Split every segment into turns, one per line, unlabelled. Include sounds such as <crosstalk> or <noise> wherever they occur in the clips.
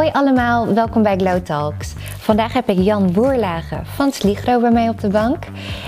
Hoi allemaal, welkom bij Glow Talks. Vandaag heb ik Jan Boerlagen van Sligro bij mij op de bank.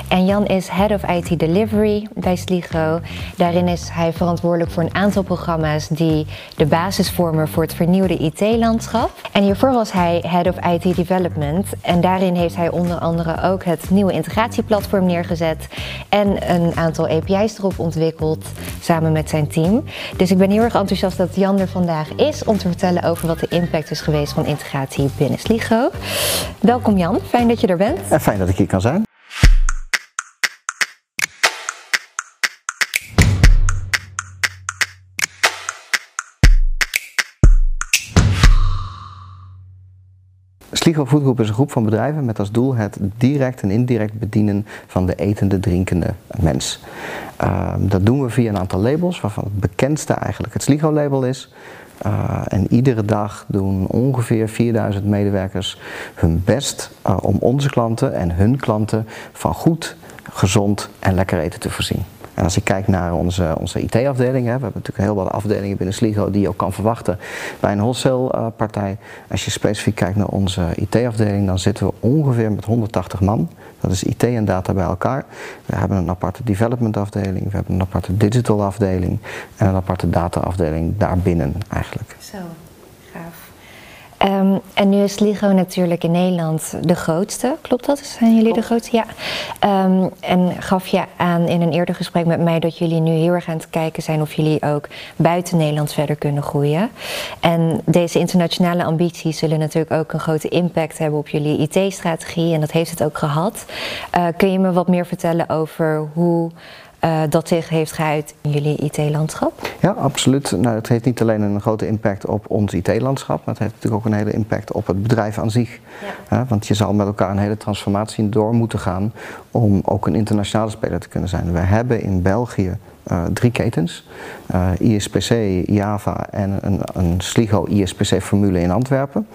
En Jan is Head of IT Delivery bij Sligro. Daarin is hij verantwoordelijk voor een aantal programma's die de basis vormen voor het vernieuwde IT-landschap. En hiervoor was hij Head of IT Development. En daarin heeft hij onder andere ook het nieuwe integratieplatform neergezet en een aantal API's erop ontwikkeld samen met zijn team. Dus ik ben heel erg enthousiast dat Jan er vandaag is om te vertellen over wat de impact is geweest van integratie binnen Sligo. Welkom Jan, fijn dat je er bent.
En fijn dat ik hier kan zijn. Sligo Foodgroep is een groep van bedrijven met als doel het direct en indirect bedienen van de etende, drinkende mens. Uh, dat doen we via een aantal labels, waarvan het bekendste eigenlijk het Sligo-label is. Uh, en iedere dag doen ongeveer 4000 medewerkers hun best uh, om onze klanten en hun klanten van goed, gezond en lekker eten te voorzien. Als ik kijk naar onze, onze IT-afdeling, we hebben natuurlijk heel wat afdelingen binnen Sligo die je ook kan verwachten bij een wholesale partij. Als je specifiek kijkt naar onze IT-afdeling, dan zitten we ongeveer met 180 man. Dat is IT en data bij elkaar. We hebben een aparte development afdeling, we hebben een aparte digital afdeling en een aparte data afdeling daarbinnen eigenlijk.
Zo. Um, en nu is Ligo natuurlijk in Nederland de grootste, klopt dat? Zijn jullie de grootste? Ja. Um, en gaf je aan in een eerder gesprek met mij dat jullie nu heel erg aan het kijken zijn of jullie ook buiten Nederland verder kunnen groeien. En deze internationale ambities zullen natuurlijk ook een grote impact hebben op jullie IT-strategie en dat heeft het ook gehad. Uh, kun je me wat meer vertellen over hoe uh, dat zich heeft geuit in jullie IT-landschap?
Ja, absoluut. Nou, het heeft niet alleen een grote impact op ons IT-landschap, maar het heeft natuurlijk ook een hele impact op het bedrijf aan zich. Ja. Uh, want je zal met elkaar een hele transformatie door moeten gaan om ook een internationale speler te kunnen zijn. We hebben in België uh, drie ketens. Uh, ISPC, Java en een, een Sligo ISPC-formule in Antwerpen.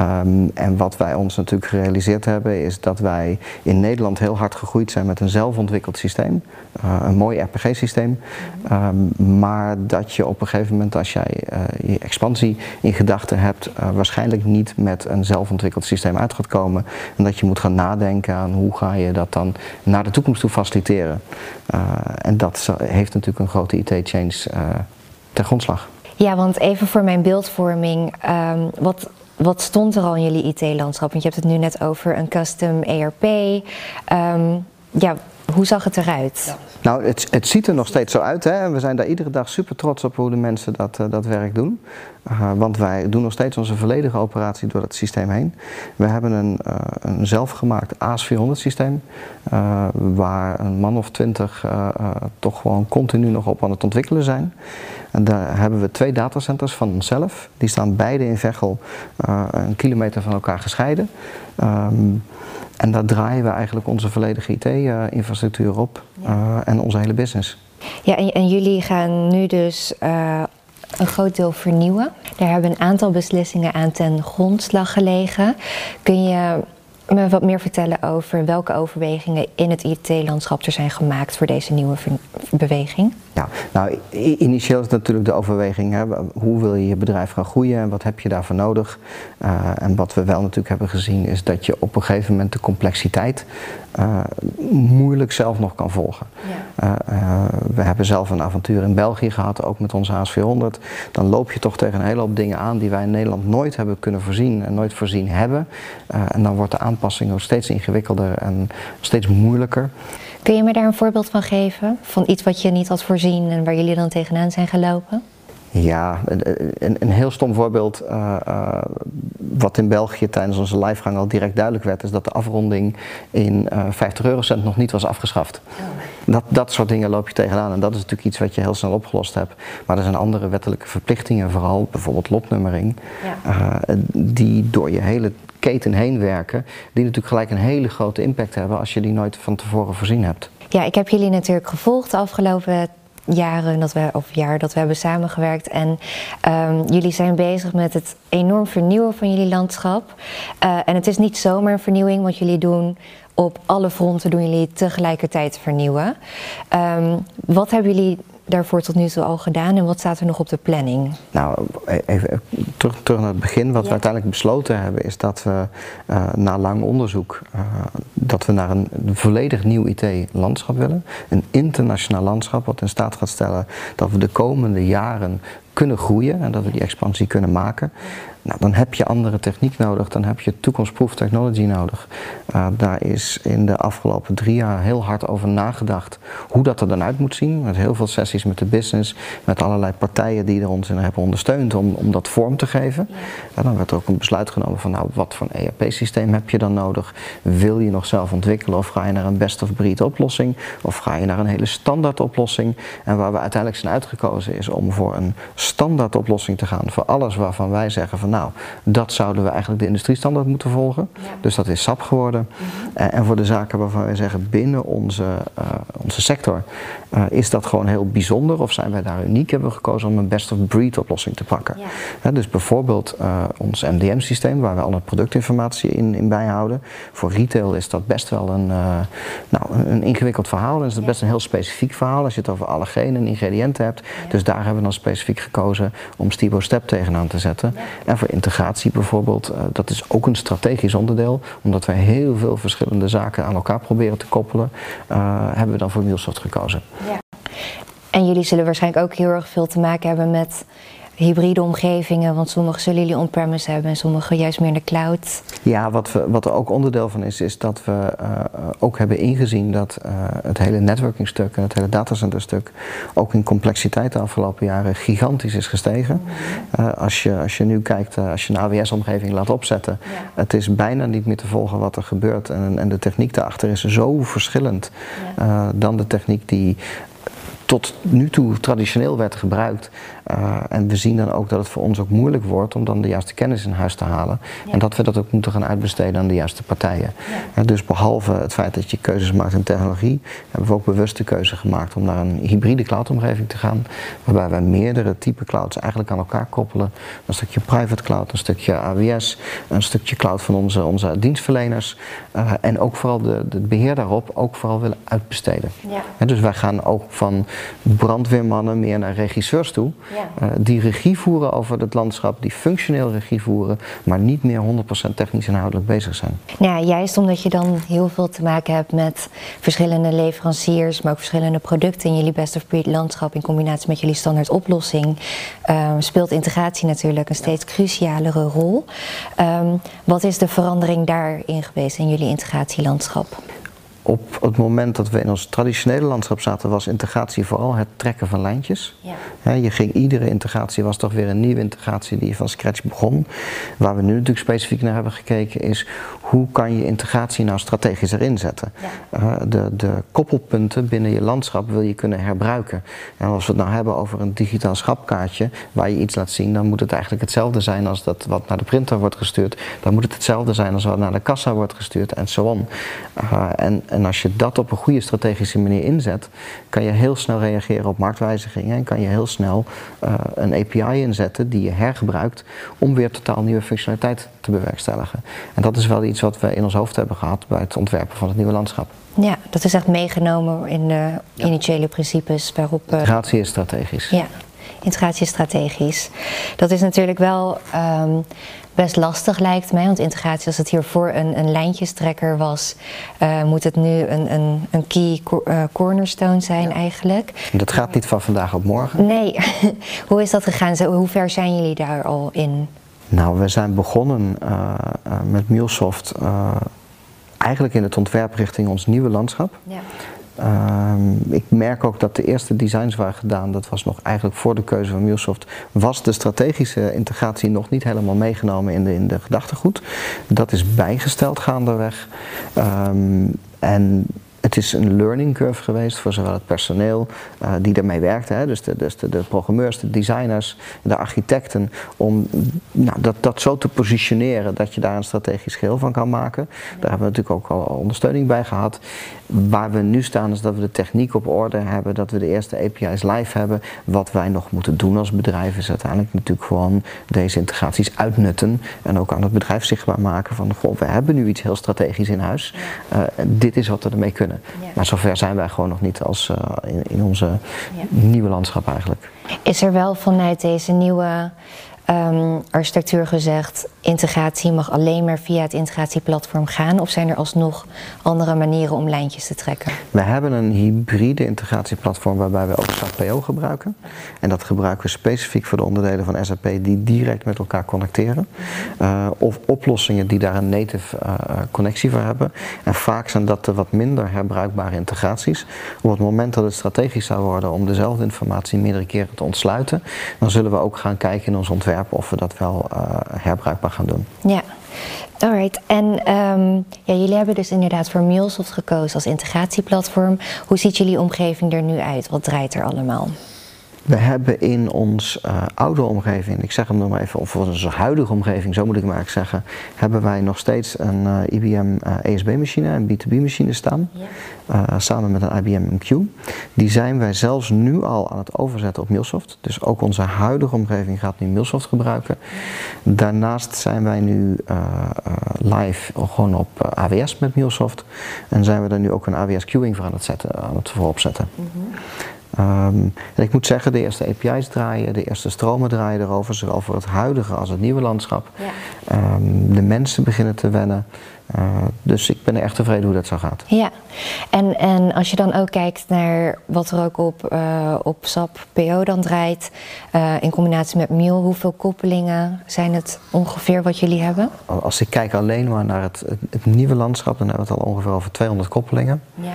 Um, en wat wij ons natuurlijk gerealiseerd hebben is dat wij in Nederland heel hard gegroeid zijn met een zelfontwikkeld systeem. Uh, een mooi RPG-systeem. Um, maar dat je op een gegeven moment als jij je expansie in gedachten hebt, waarschijnlijk niet met een zelfontwikkeld systeem uit gaat komen. En dat je moet gaan nadenken aan hoe ga je dat dan naar de toekomst toe faciliteren. en dat heeft natuurlijk een grote IT-change uh, ter grondslag.
Ja, want even voor mijn beeldvorming, um, wat, wat stond er al in jullie IT-landschap? Want je hebt het nu net over een custom ERP. Um, ja, hoe zag het eruit? Ja.
Nou, het, het, ziet er nog steeds zo uit. Hè? We zijn daar iedere dag super trots op hoe de mensen dat, uh, dat werk doen. Uh, want wij doen nog steeds onze volledige operatie door het systeem heen. We hebben een, uh, een zelfgemaakt AS400 systeem. waar een man of twintig toch gewoon continu nog op aan het ontwikkelen zijn. En daar hebben we twee datacenters van onszelf. Die staan beide in Veghel een kilometer van elkaar gescheiden. Um, en daar draaien we eigenlijk onze volledige IT-infrastructuur op ja. uh, en onze hele business.
Ja, en, en jullie gaan nu dus uh, een groot deel vernieuwen. Daar hebben een aantal beslissingen aan ten grondslag gelegen. Kun je me wat meer vertellen over welke overwegingen in het IT-landschap er zijn gemaakt voor deze nieuwe beweging?
Ja, nou initieel is natuurlijk de overweging, hè, hoe wil je je bedrijf gaan groeien en wat heb je daarvoor nodig? Uh, en wat we wel natuurlijk hebben gezien is dat je op een gegeven moment de complexiteit uh, moeilijk zelf nog kan volgen. Ja. Uh, we hebben zelf een avontuur in België gehad, ook met onze AS400. Dan loop je toch tegen een hele hoop dingen aan die wij in Nederland nooit hebben kunnen voorzien en nooit voorzien hebben. en dan wordt de aanpassing ook steeds ingewikkelder en steeds moeilijker.
Kun je me daar een voorbeeld van geven? Van iets wat je niet had voorzien en waar jullie dan tegenaan zijn gelopen?
Ja, een, een heel stom voorbeeld uh, uh, wat in België tijdens onze livegang al direct duidelijk werd, is dat de afronding in uh, 50 eurocent nog niet was afgeschaft. Oh. Dat, dat soort dingen loop je tegenaan en dat is natuurlijk iets wat je heel snel opgelost hebt. Maar er zijn andere wettelijke verplichtingen, vooral bijvoorbeeld lotnummering, ja. die door je hele keten heen werken, die natuurlijk gelijk een hele grote impact hebben als je die nooit van tevoren voorzien hebt.
Ja, ik heb jullie natuurlijk gevolgd de afgelopen jaren dat we, of jaar dat we hebben samengewerkt. En um, jullie zijn bezig met het enorm vernieuwen van jullie landschap. Uh, en het is niet zomaar een vernieuwing, want jullie doen op alle fronten doen jullie tegelijkertijd vernieuwen. Um, wat hebben jullie daarvoor tot nu toe al gedaan en wat staat er nog op de planning?
Nou, e- even terug, terug naar het begin. Wat we uiteindelijk besloten hebben is dat we uh, na lang onderzoek uh, dat we naar een, een volledig nieuw IT-landschap willen. Een internationaal landschap wat in staat gaat stellen dat we de komende jaren kunnen groeien en dat we die expansie kunnen maken. Nou, dan heb je andere techniek nodig, dan heb je toekomstproof technology nodig. Uh, daar is in de afgelopen drie jaar heel hard over nagedacht hoe dat er dan uit moet zien. Met heel veel sessies met de business, met allerlei partijen die er ons in hebben ondersteund om, om dat vorm te geven. En dan werd er ook een besluit genomen van nou, wat voor een ERP-systeem heb je dan nodig? Wil je nog zelf ontwikkelen of ga je naar een best-of-breed oplossing? Of ga je naar een hele standaard oplossing? En waar we uiteindelijk zijn uitgekozen is om voor een standaard oplossing te gaan voor alles waarvan wij zeggen van nou, dat zouden we eigenlijk de industriestandaard moeten volgen. Ja. Dus dat is SAP geworden. Mm -hmm. en voor de zaken waarvan wij zeggen binnen onze, uh, onze sector uh, is dat gewoon heel bijzonder of zijn wij daar uniek, hebben we gekozen om een best-of-breed oplossing te pakken. Ja. dus bijvoorbeeld uh, ons MDM-systeem, waar we alle productinformatie in, in bijhouden. Voor retail is dat best wel een, nou, een ingewikkeld verhaal en is dat best een heel specifiek verhaal als je het over allergenen en ingrediënten hebt. Dus daar hebben we dan specifiek gekozen om Stibo Step tegenaan te zetten. En voor integratie bijvoorbeeld, uh, dat is ook een strategisch onderdeel. Omdat wij heel veel verschillende zaken aan elkaar proberen te koppelen, uh, hebben we dan voor MuleSoft gekozen.
Ja. En jullie zullen waarschijnlijk ook heel erg veel te maken hebben met hybride omgevingen, want sommige zullen jullie on-premise hebben en sommige juist meer in de cloud.
Ja, wat, we, wat er ook onderdeel van is, is dat we uh, ook hebben ingezien dat uh, het hele networkingstuk en het hele datacenterstuk ook in complexiteit de afgelopen jaren gigantisch is gestegen. Uh, als, je, als je nu kijkt, als je een AWS-omgeving laat opzetten, ja. het is bijna niet meer te volgen wat er gebeurt en, en de techniek daarachter is zo verschillend ja. dan de techniek die tot nu toe traditioneel werd gebruikt. Uh, en we zien dan ook dat het voor ons ook moeilijk wordt om dan de juiste kennis in huis te halen. Ja. En dat we dat ook moeten gaan uitbesteden aan de juiste partijen. Ja. dus behalve het feit dat je keuzes maakt in technologie, hebben we ook bewust de keuze gemaakt om naar een hybride cloudomgeving te gaan. Waarbij wij meerdere type clouds eigenlijk aan elkaar koppelen. Een stukje private cloud, een stukje AWS, een stukje cloud van onze, onze dienstverleners. Uh, en ook vooral de, de beheer daarop ook vooral willen uitbesteden. Ja. dus wij gaan ook van brandweermannen meer naar regisseurs toe. Ja. Uh, die regie voeren over het landschap, die functioneel regie voeren, maar niet meer 100% technisch inhoudelijk bezig zijn.
Ja, juist omdat je dan heel veel te maken hebt met verschillende leveranciers, maar ook verschillende producten in jullie best of breed landschap in combinatie met jullie standaard oplossing, um, speelt integratie natuurlijk een steeds crucialere rol. Um, wat is de verandering daarin geweest in jullie integratielandschap?
Op het moment dat we in ons traditionele landschap zaten, was integratie vooral het trekken van lijntjes. Ja. je ging, iedere integratie was toch weer een nieuwe integratie die van scratch begon. Waar we nu natuurlijk specifiek naar hebben gekeken is hoe kan je integratie nou strategisch erin zetten. Ja. Uh, de, de koppelpunten binnen je landschap wil je kunnen herbruiken. En als we het nou hebben over een digitaal schapkaartje waar je iets laat zien, dan moet het eigenlijk hetzelfde zijn als dat wat naar de printer wordt gestuurd. Dan moet het hetzelfde zijn als wat naar de kassa wordt gestuurd en zo on. Uh, en, en als je dat op een goede strategische manier inzet, kan je heel snel reageren op marktwijzigingen en kan je heel snel uh, een API inzetten die je hergebruikt om weer totaal nieuwe functionaliteit te bewerkstelligen. En dat is wel iets wat we in ons hoofd hebben gehad bij het ontwerpen van het nieuwe landschap.
Ja, dat is echt meegenomen in de initiële principes waarop.
Uh, integratie is strategisch.
Ja, integratie is strategisch. Dat is natuurlijk wel. Um, best lastig lijkt mij. Want integratie, als het hiervoor een, een lijntjestrekker was, uh, moet het nu een, een, een key uh, cornerstone zijn ja. eigenlijk.
Dat gaat niet van vandaag op morgen.
Nee. <laughs> Hoe is dat gegaan? Hoe ver zijn jullie daar al in?
Nou, we zijn begonnen uh, met MuleSoft eigenlijk in het ontwerp richting ons nieuwe landschap. Ja. Um, ik merk ook dat de eerste designs waren gedaan, dat was nog eigenlijk voor de keuze van MuleSoft, was de strategische integratie nog niet helemaal meegenomen in de, in de gedachtegoed. Dat is bijgesteld gaandeweg. Um, en het is een learning curve geweest voor zowel het personeel uh, die daarmee werkte, hè, dus, de, dus de, de, programmeurs, de designers, de architecten, om nou, dat, dat zo te positioneren dat je daar een strategisch geheel van kan maken. Daar hebben we natuurlijk ook al ondersteuning bij gehad. Waar we nu staan is dat we de techniek op orde hebben, dat we de eerste API's live hebben. Wat wij nog moeten doen als bedrijf is uiteindelijk natuurlijk gewoon deze integraties uitnutten en ook aan het bedrijf zichtbaar maken van goh, we hebben nu iets heel strategisch in huis. Uh, dit is wat we ermee kunnen kunnen. Maar zover zijn wij gewoon nog niet als in, in, onze nieuwe landschap eigenlijk.
Is er wel vanuit deze nieuwe um, architectuur gezegd, integratie mag alleen maar via het integratieplatform gaan? Of zijn er alsnog andere manieren om lijntjes te trekken?
We hebben een hybride integratieplatform waarbij we ook SAP PO gebruiken. En dat gebruiken we specifiek voor de onderdelen van SAP die direct met elkaar connecteren. Uh, of oplossingen die daar een native uh, connectie voor hebben. En vaak zijn dat de wat minder herbruikbare integraties. Op het moment dat het strategisch zou worden om dezelfde informatie meerdere keren te ontsluiten, dan zullen we ook gaan kijken in ons ontwerp of we dat wel uh, herbruikbaar gaan doen.
Ja. Alright, en um, ja, jullie hebben dus inderdaad voor MuleSoft gekozen als integratieplatform. Hoe ziet jullie omgeving er nu uit? Wat draait er allemaal?
We hebben in ons uh, oude omgeving, ik zeg hem nog maar even, of onze huidige omgeving, zo moet ik maar eigenlijk zeggen, hebben wij nog steeds een uh, IBM ESB-machine, een B2B-machine staan, ja. samen met een IBM MQ. Die zijn wij zelfs nu al aan het overzetten op MuleSoft. Dus ook onze huidige omgeving gaat nu MuleSoft gebruiken. Daarnaast zijn wij nu live gewoon op AWS met MuleSoft. En zijn we daar nu ook een AWS queuing voor aan het, zetten, aan het voorop zetten. Mm -hmm. Um, en ik moet zeggen, de eerste API's draaien, de eerste stromen draaien erover, zowel voor het huidige als het nieuwe landschap. Ja. Um, de mensen beginnen te wennen. Uh, dus ik ben er echt tevreden hoe dat zo gaat.
Ja, en, en als je dan ook kijkt naar wat er ook op, uh, op SAP PO dan draait, uh, in combinatie met Mule, hoeveel koppelingen zijn het ongeveer wat jullie hebben?
Als ik kijk alleen maar naar het, het, het nieuwe landschap, dan hebben we het al ongeveer over 200 koppelingen. Ja.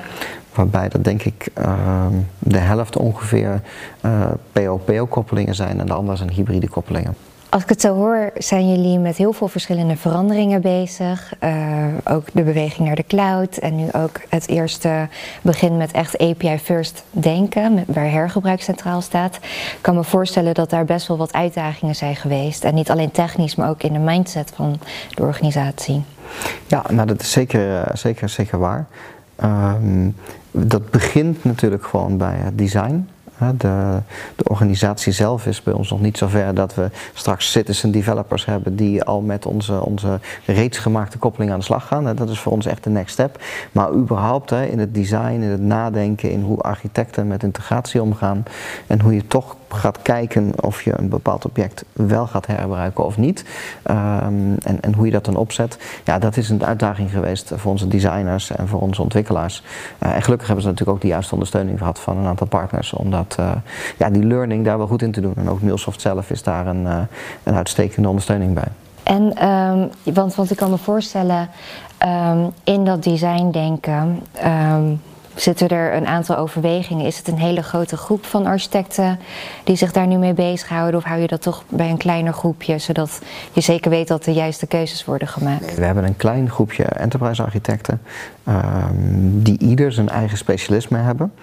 Waarbij dat denk ik uh, de helft ongeveer uh, PO-PO-koppelingen zijn en de andere zijn hybride koppelingen.
Als ik het zo hoor, zijn jullie met heel veel verschillende veranderingen bezig. Uh, ook de beweging naar de cloud en nu ook het eerste begin met echt API first denken, waar hergebruik centraal staat. Ik kan me voorstellen dat daar best wel wat uitdagingen zijn geweest. En niet alleen technisch, maar ook in de mindset van de organisatie.
Ja, nou dat is zeker, zeker, zeker waar. Um, dat begint natuurlijk gewoon bij het design. De, de, organisatie zelf is bij ons nog niet zover dat we straks citizen developers hebben die al met onze, onze reeds gemaakte koppeling aan de slag gaan. Dat is voor ons echt de next step. Maar überhaupt in het design, in het nadenken, in hoe architecten met integratie omgaan en hoe je toch gaat kijken of je een bepaald object wel gaat herbruiken of niet. Um, en, en, hoe je dat dan opzet. Ja, dat is een uitdaging geweest voor onze designers en voor onze ontwikkelaars. Uh, en gelukkig hebben ze natuurlijk ook de juiste ondersteuning gehad van een aantal partners. Om dat, uh, ja, die learning daar wel goed in te doen. En ook MuleSoft zelf is daar een, uh, een uitstekende ondersteuning bij.
En, um, want, want ik kan me voorstellen, um, in dat design denken Zitten er een aantal overwegingen? Is het een hele grote groep van architecten die zich daar nu mee bezighouden? Of hou je dat toch bij een kleiner groepje, zodat je zeker weet dat de juiste keuzes worden gemaakt?
We hebben een klein groepje enterprise architecten um, die ieder zijn eigen specialisme hebben.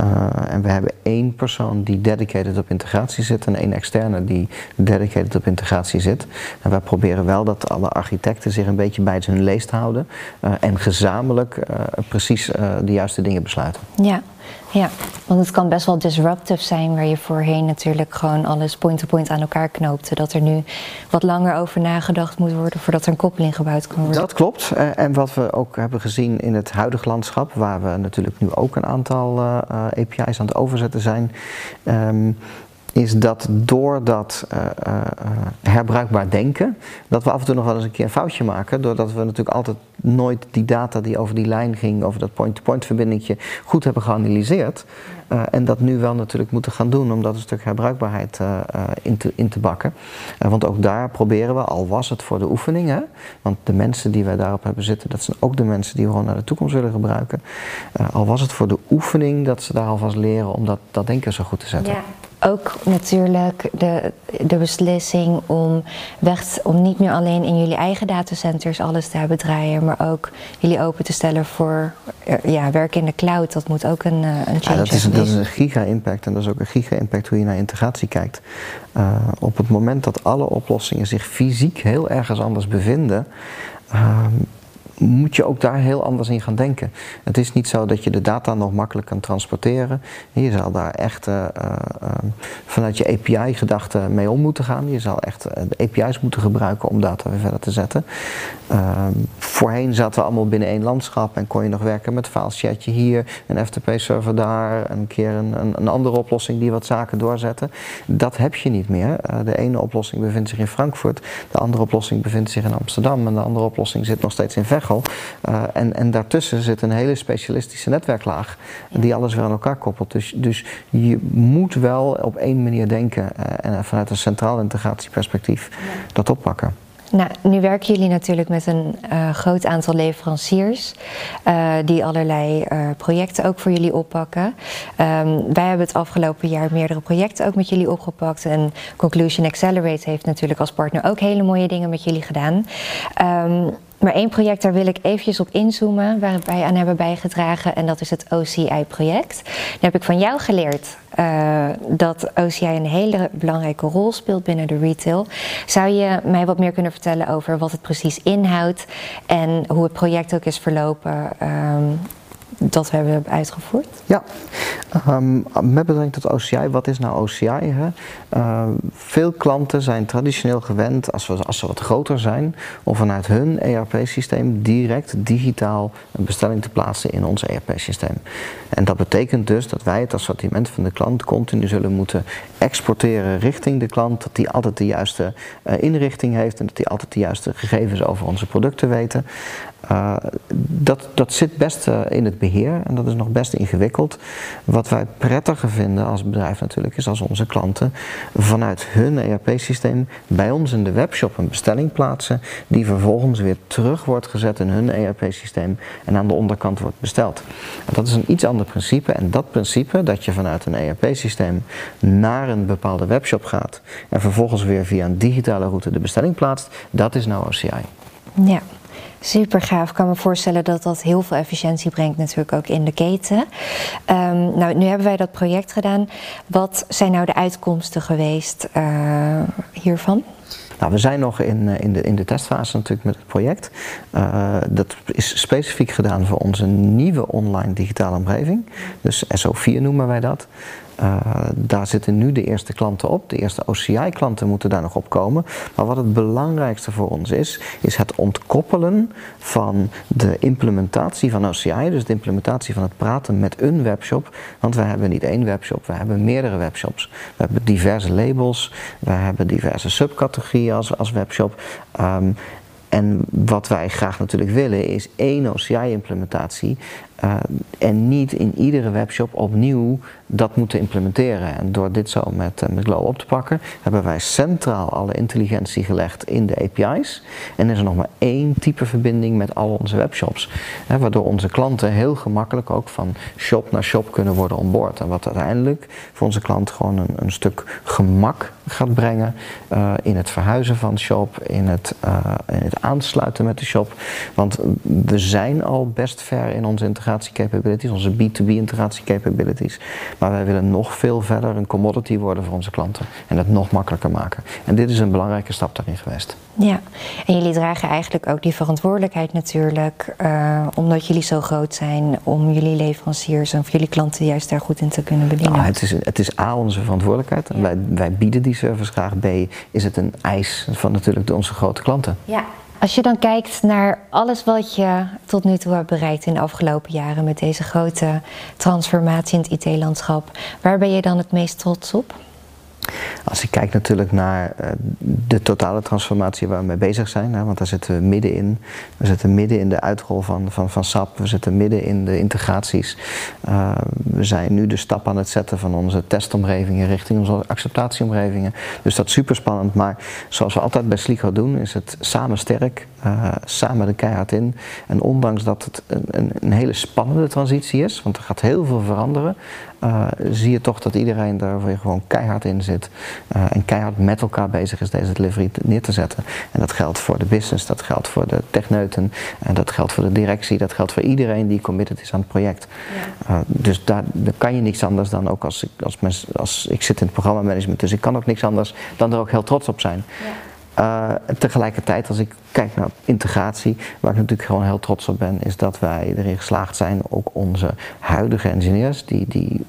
Uh, en we hebben één persoon die dedicated op integratie zit en één externe die dedicated op integratie zit. En wij proberen wel dat alle architecten zich een beetje bij hun leest houden uh, en gezamenlijk uh, precies de juiste dingen besluiten.
Ja. Ja, want het kan best wel disruptive zijn waar je voorheen natuurlijk gewoon alles point-to-point aan elkaar knoopte. Dat er nu wat langer over nagedacht moet worden voordat er een koppeling gebouwd kan worden.
Dat klopt. En wat we ook hebben gezien in het huidige landschap, waar we natuurlijk nu ook een aantal uh, API's aan het overzetten zijn. Is dat door dat uh, uh, herbruikbaar denken, dat we af en toe nog wel eens een keer een foutje maken, doordat we natuurlijk altijd nooit die data die over die lijn ging, over dat point-to-point verbindingje, goed hebben geanalyseerd. Uh, en dat nu wel natuurlijk moeten gaan doen om dat een stuk herbruikbaarheid in, te, in te bakken. want ook daar proberen we, al was het voor de oefening, hè, want de mensen die wij daarop hebben zitten, dat zijn ook de mensen die we gewoon naar de toekomst willen gebruiken. al was het voor de oefening dat ze daar alvast leren om dat, dat denken zo goed te zetten.
Ja ook natuurlijk de, de beslissing om, weg, om niet meer alleen in jullie eigen datacenters alles te hebben draaien, maar ook jullie open te stellen voor eh, ja, werk in de cloud. Dat moet ook een, eh, een change
ja, dat, is, dat is een giga-impact en dat is ook een giga-impact hoe je naar integratie kijkt. Uh, op het moment dat alle oplossingen zich fysiek heel ergens anders bevinden, uh, moet je ook daar heel anders in gaan denken. Het is niet zo dat je de data nog makkelijk kan transporteren. Je zal daar echt uh, vanuit je API-gedachte mee om moeten gaan. Je zal echt de API's moeten gebruiken om data weer verder te zetten. Ehm, voorheen zaten we allemaal binnen één landschap en kon je nog werken met fileschatje hier, een FTP-server daar, een keer een, een, een, andere oplossing die wat zaken doorzette. Dat heb je niet meer. de ene oplossing bevindt zich in Frankfurt, de andere oplossing bevindt zich in Amsterdam en de andere oplossing zit nog steeds in Veghel. Uh, en, en daartussen zit een hele specialistische netwerklaag die alles weer aan elkaar koppelt. Dus, dus je moet wel op één manier denken uh, en vanuit een centraal integratieperspectief dat oppakken.
Nou, nu werken jullie natuurlijk met een uh, groot aantal leveranciers uh, die allerlei uh, projecten ook voor jullie oppakken. Um, wij hebben het afgelopen jaar meerdere projecten ook met jullie opgepakt. En Conclusion Accelerate heeft natuurlijk als partner ook hele mooie dingen met jullie gedaan. Um, maar één project, daar wil ik eventjes op inzoomen, waar wij aan hebben bijgedragen. En dat is het OCI-project. Nu heb ik van jou geleerd uh, dat OCI een hele belangrijke rol speelt binnen de retail. Zou je mij wat meer kunnen vertellen over wat het precies inhoudt en hoe het project ook is verlopen? Um, dat we hebben uitgevoerd?
Ja, um, met betrekking tot OCI, wat is nou OCI? Hè? Uh, veel klanten zijn traditioneel gewend, als, we, als ze wat groter zijn, om vanuit hun ERP-systeem direct digitaal een bestelling te plaatsen in ons ERP-systeem. En dat betekent dus dat wij het assortiment van de klant continu zullen moeten exporteren richting de klant, dat die altijd de juiste uh, inrichting heeft en dat die altijd de juiste gegevens over onze producten weten. Uh, dat, dat zit best uh, in het beheer en dat is nog best ingewikkeld. Wat wij prettiger vinden als bedrijf natuurlijk is als onze klanten vanuit hun ERP-systeem bij ons in de webshop een bestelling plaatsen die vervolgens weer terug wordt gezet in hun ERP-systeem en aan de onderkant wordt besteld. Dat is een iets ander principe en dat principe dat je vanuit een ERP-systeem naar een bepaalde webshop gaat en vervolgens weer via een digitale route de bestelling plaatst, dat is nou OCI.
Ja. Super gaaf. Ik kan me voorstellen dat dat heel veel efficiëntie brengt, natuurlijk ook in de keten. Um, nou, nu hebben wij dat project gedaan. Wat zijn nou de uitkomsten geweest uh, hiervan?
Nou, we zijn nog in, in, de, in de testfase natuurlijk met het project. Uh, dat is specifiek gedaan voor onze nieuwe online digitale omgeving. Dus SO4 noemen wij dat. Uh, daar zitten nu de eerste klanten op. De eerste OCI-klanten moeten daar nog op komen. Maar wat het belangrijkste voor ons is, is het ontkoppelen van de implementatie van OCI. Dus de implementatie van het praten met een webshop. Want we hebben niet één webshop, we hebben meerdere webshops. We hebben diverse labels, we hebben diverse subcategorieën als, als webshop. Um, en wat wij graag natuurlijk willen is één OCI-implementatie uh, en niet in iedere webshop opnieuw dat moeten implementeren. En door dit zo met, uh, met Glow op te pakken, hebben wij centraal alle intelligentie gelegd in de API's. En is er nog maar één type verbinding met al onze webshops. Hè, waardoor onze klanten heel gemakkelijk ook van shop naar shop kunnen worden onboord. En wat uiteindelijk voor onze klant gewoon een, een stuk gemak gaat brengen in het verhuizen van shop, in het, in het aansluiten met de shop. Want we zijn al best ver in onze integratie onze B2B integratie capabilities. Maar wij willen nog veel verder een commodity worden voor onze klanten en het nog makkelijker maken. En dit is een belangrijke stap daarin geweest.
Ja, en jullie dragen eigenlijk ook die verantwoordelijkheid natuurlijk, uh, omdat jullie zo groot zijn, om jullie leveranciers en jullie klanten juist daar goed in te kunnen bedienen.
Nou, het, is, het is A, onze verantwoordelijkheid. En wij, wij bieden die service graag. B, is het een eis van natuurlijk onze grote klanten.
Ja, als je dan kijkt naar alles wat je tot nu toe hebt bereikt in de afgelopen jaren met deze grote transformatie in het IT-landschap, waar ben je dan het meest trots op?
Als ik kijk natuurlijk naar uh, de totale transformatie waar we mee bezig zijn, want daar zitten we middenin. We zitten midden in de uitrol van, van, van SAP, we zitten midden in de integraties. Uh, we zijn nu de stap aan het zetten van onze testomgevingen richting onze acceptatieomgevingen. Dus dat is super spannend, maar zoals we altijd bij Sligo doen, is het samen sterk, uh, samen de keihard in. En ondanks dat het een, een, een, hele spannende transitie is, want er gaat heel veel veranderen, uh, zie je toch dat iedereen daar weer gewoon keihard in zit. Uh, en keihard met elkaar bezig is deze delivery neer te zetten. En dat geldt voor de business, dat geldt voor de techneuten, en dat geldt voor de directie, dat geldt voor iedereen die committed is aan het project. Ja. Dus daar, daar, kan je niks anders dan ook als ik, als, mens, als ik zit in het programmamanagement, dus ik kan ook niks anders dan er ook heel trots op zijn. Ja. Uh, tegelijkertijd, als ik kijk naar integratie, waar ik natuurlijk gewoon heel trots op ben, is dat wij erin geslaagd zijn, ook onze huidige engineers, die, die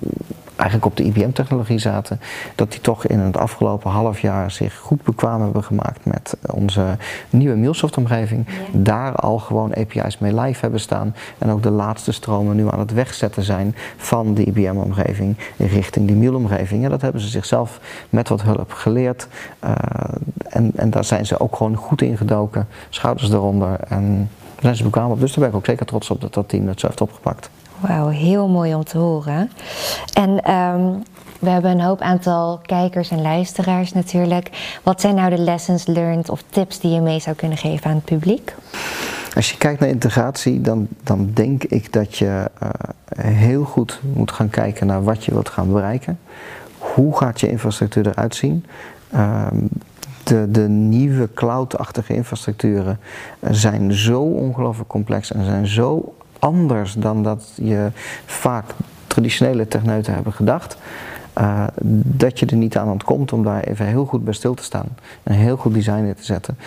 eigenlijk op de IBM-technologie zaten, dat die toch in het afgelopen half jaar zich goed bekwaam hebben gemaakt met onze nieuwe MuleSoft-omgeving. Daar al gewoon API's mee live hebben staan en ook de laatste stromen nu aan het wegzetten zijn van de IBM-omgeving richting die Mule-omgeving. En dat hebben ze zichzelf met wat hulp geleerd uh, en, en daar zijn ze ook gewoon goed in gedoken, schouders eronder en daar zijn ze bekwaam op. Dus daar ben ik ook zeker trots op dat dat team het zo heeft opgepakt.
Wauw, heel mooi om te horen. En um, we hebben een hoop aantal kijkers en luisteraars natuurlijk. Wat zijn nou de lessons learned of tips die je mee zou kunnen geven aan het publiek?
Als je kijkt naar integratie, dan, dan denk ik dat je uh, heel goed moet gaan kijken naar wat je wilt gaan bereiken. Hoe gaat je infrastructuur eruit zien? Um, de, de nieuwe cloud-achtige infrastructuren zijn zo ongelooflijk complex en zijn zo anders dan dat je vaak traditionele techneuten hebben gedacht. Uh, dat je er niet aan ontkomt om daar even heel goed bij stil te staan. Een heel goed design in te zetten.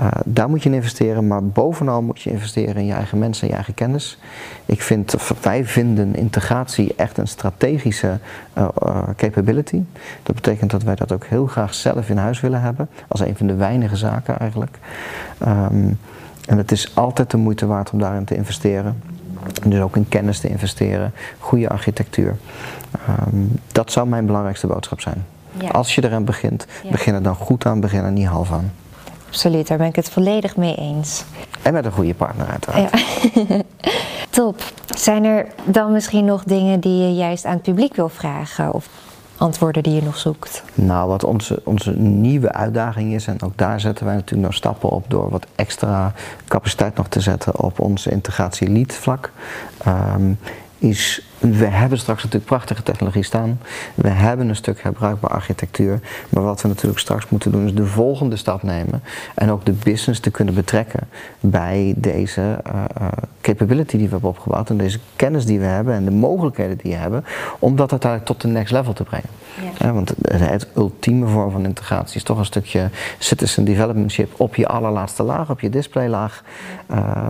Uh, daar moet je in investeren, maar bovenal moet je investeren in je eigen mensen en je eigen kennis. Ik vind, wij vinden integratie echt een strategische uh, capability. Dat betekent dat wij dat ook heel graag zelf in huis willen hebben. Als een van de weinige zaken eigenlijk. Um, en het is altijd de moeite waard om daarin te investeren. Dus ook in kennis te investeren, goede architectuur. Um, dat zou mijn belangrijkste boodschap zijn. Ja. Als je eraan begint, ja. begin er dan goed aan, begin er niet half aan.
Absoluut, daar ben ik het volledig mee eens.
En met een goede partner uiteraard.
Ja. <laughs> Top. Zijn er dan misschien nog dingen die je juist aan het publiek wil vragen? Of antwoorden die je nog zoekt?
Nou, wat onze, onze nieuwe uitdaging is, en ook daar zetten wij natuurlijk nog stappen op door wat extra capaciteit nog te zetten op onze integratie lead vlak. Um, is, we hebben straks natuurlijk prachtige technologie staan. We hebben een stuk herbruikbare architectuur. Maar wat we natuurlijk straks moeten doen is de volgende stap nemen. En ook de business te kunnen betrekken bij deze uh, uh, capability die we hebben opgebouwd. En deze kennis die we hebben en de mogelijkheden die we hebben. Om dat uiteindelijk tot de next level te brengen. Ja. Ja, want het ultieme vorm van integratie is toch een stukje citizen developmentship op je allerlaatste laag, op je displaylaag. Uh,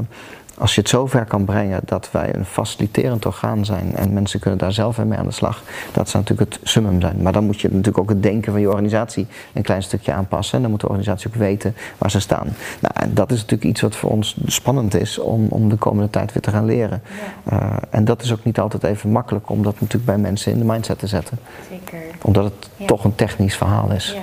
als je het zover kan brengen dat wij een faciliterend orgaan zijn en mensen kunnen daar zelf mee aan de slag, dat zou natuurlijk het summum zijn. Maar dan moet je natuurlijk ook het denken van je organisatie een klein stukje aanpassen en dan moet de organisatie ook weten waar ze staan. Nou, en dat is natuurlijk iets wat voor ons spannend is om, om de komende tijd weer te gaan leren. Ja. Uh, en dat is ook niet altijd even makkelijk om dat natuurlijk bij mensen in de mindset te zetten. Zeker. Omdat het ja. toch een technisch verhaal is. Ja.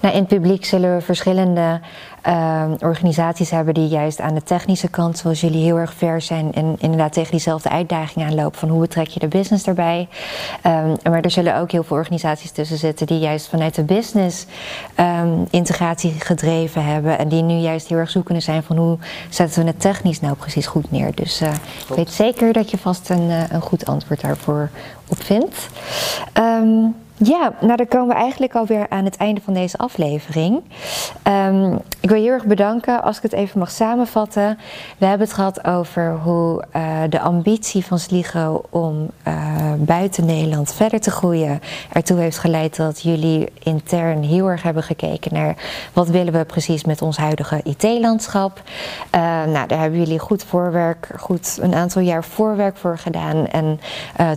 Nou, in het publiek zullen we verschillende uh, organisaties hebben die juist aan de technische kant, zoals jullie, heel erg ver zijn en inderdaad tegen diezelfde uitdagingen aanlopen van hoe betrek je de business daarbij. Um, maar er zullen ook heel veel organisaties tussen zitten die juist vanuit de business um, integratie gedreven hebben en die nu juist heel erg zoekende zijn van hoe zetten we het technisch nou precies goed neer. Dus uh, ik weet zeker dat je vast een, uh, een goed antwoord daarvoor op vindt. Um, ja, nou dan komen we eigenlijk alweer aan het einde van deze aflevering. Um, ik wil je heel erg bedanken. Als ik het even mag samenvatten. We hebben het gehad over hoe uh, de ambitie van Sligo om uh, buiten Nederland verder te groeien ertoe heeft geleid dat jullie intern heel erg hebben gekeken naar wat willen we precies met ons huidige IT-landschap. Uh, nou, daar hebben jullie goed voorwerk, goed een aantal jaar voorwerk voor gedaan en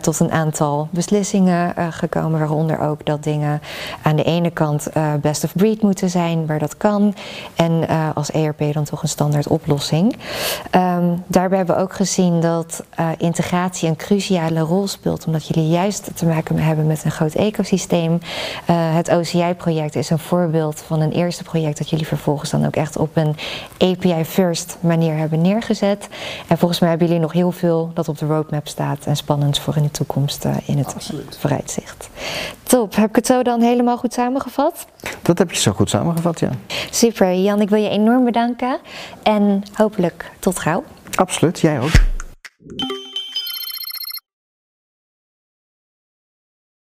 tot een aantal beslissingen gekomen, waaronder ook dat dingen aan de ene kant uh, best of breed moeten zijn, waar dat kan. En uh, als ERP dan toch een standaard oplossing. Um, daarbij hebben we ook gezien dat uh, integratie een cruciale rol speelt, omdat jullie juist te maken hebben met een groot ecosysteem. het OCI-project is een voorbeeld van een eerste project dat jullie vervolgens dan ook echt op een API-first manier hebben neergezet. En volgens mij hebben jullie nog heel veel dat op de roadmap staat en spannend voor in de toekomst in het Absoluut. vooruitzicht. Top, heb ik het zo dan helemaal goed samengevat?
Dat heb je zo goed samengevat, ja.
Super, Jan, ik wil je enorm bedanken en hopelijk tot gauw.
Absoluut, jij ook.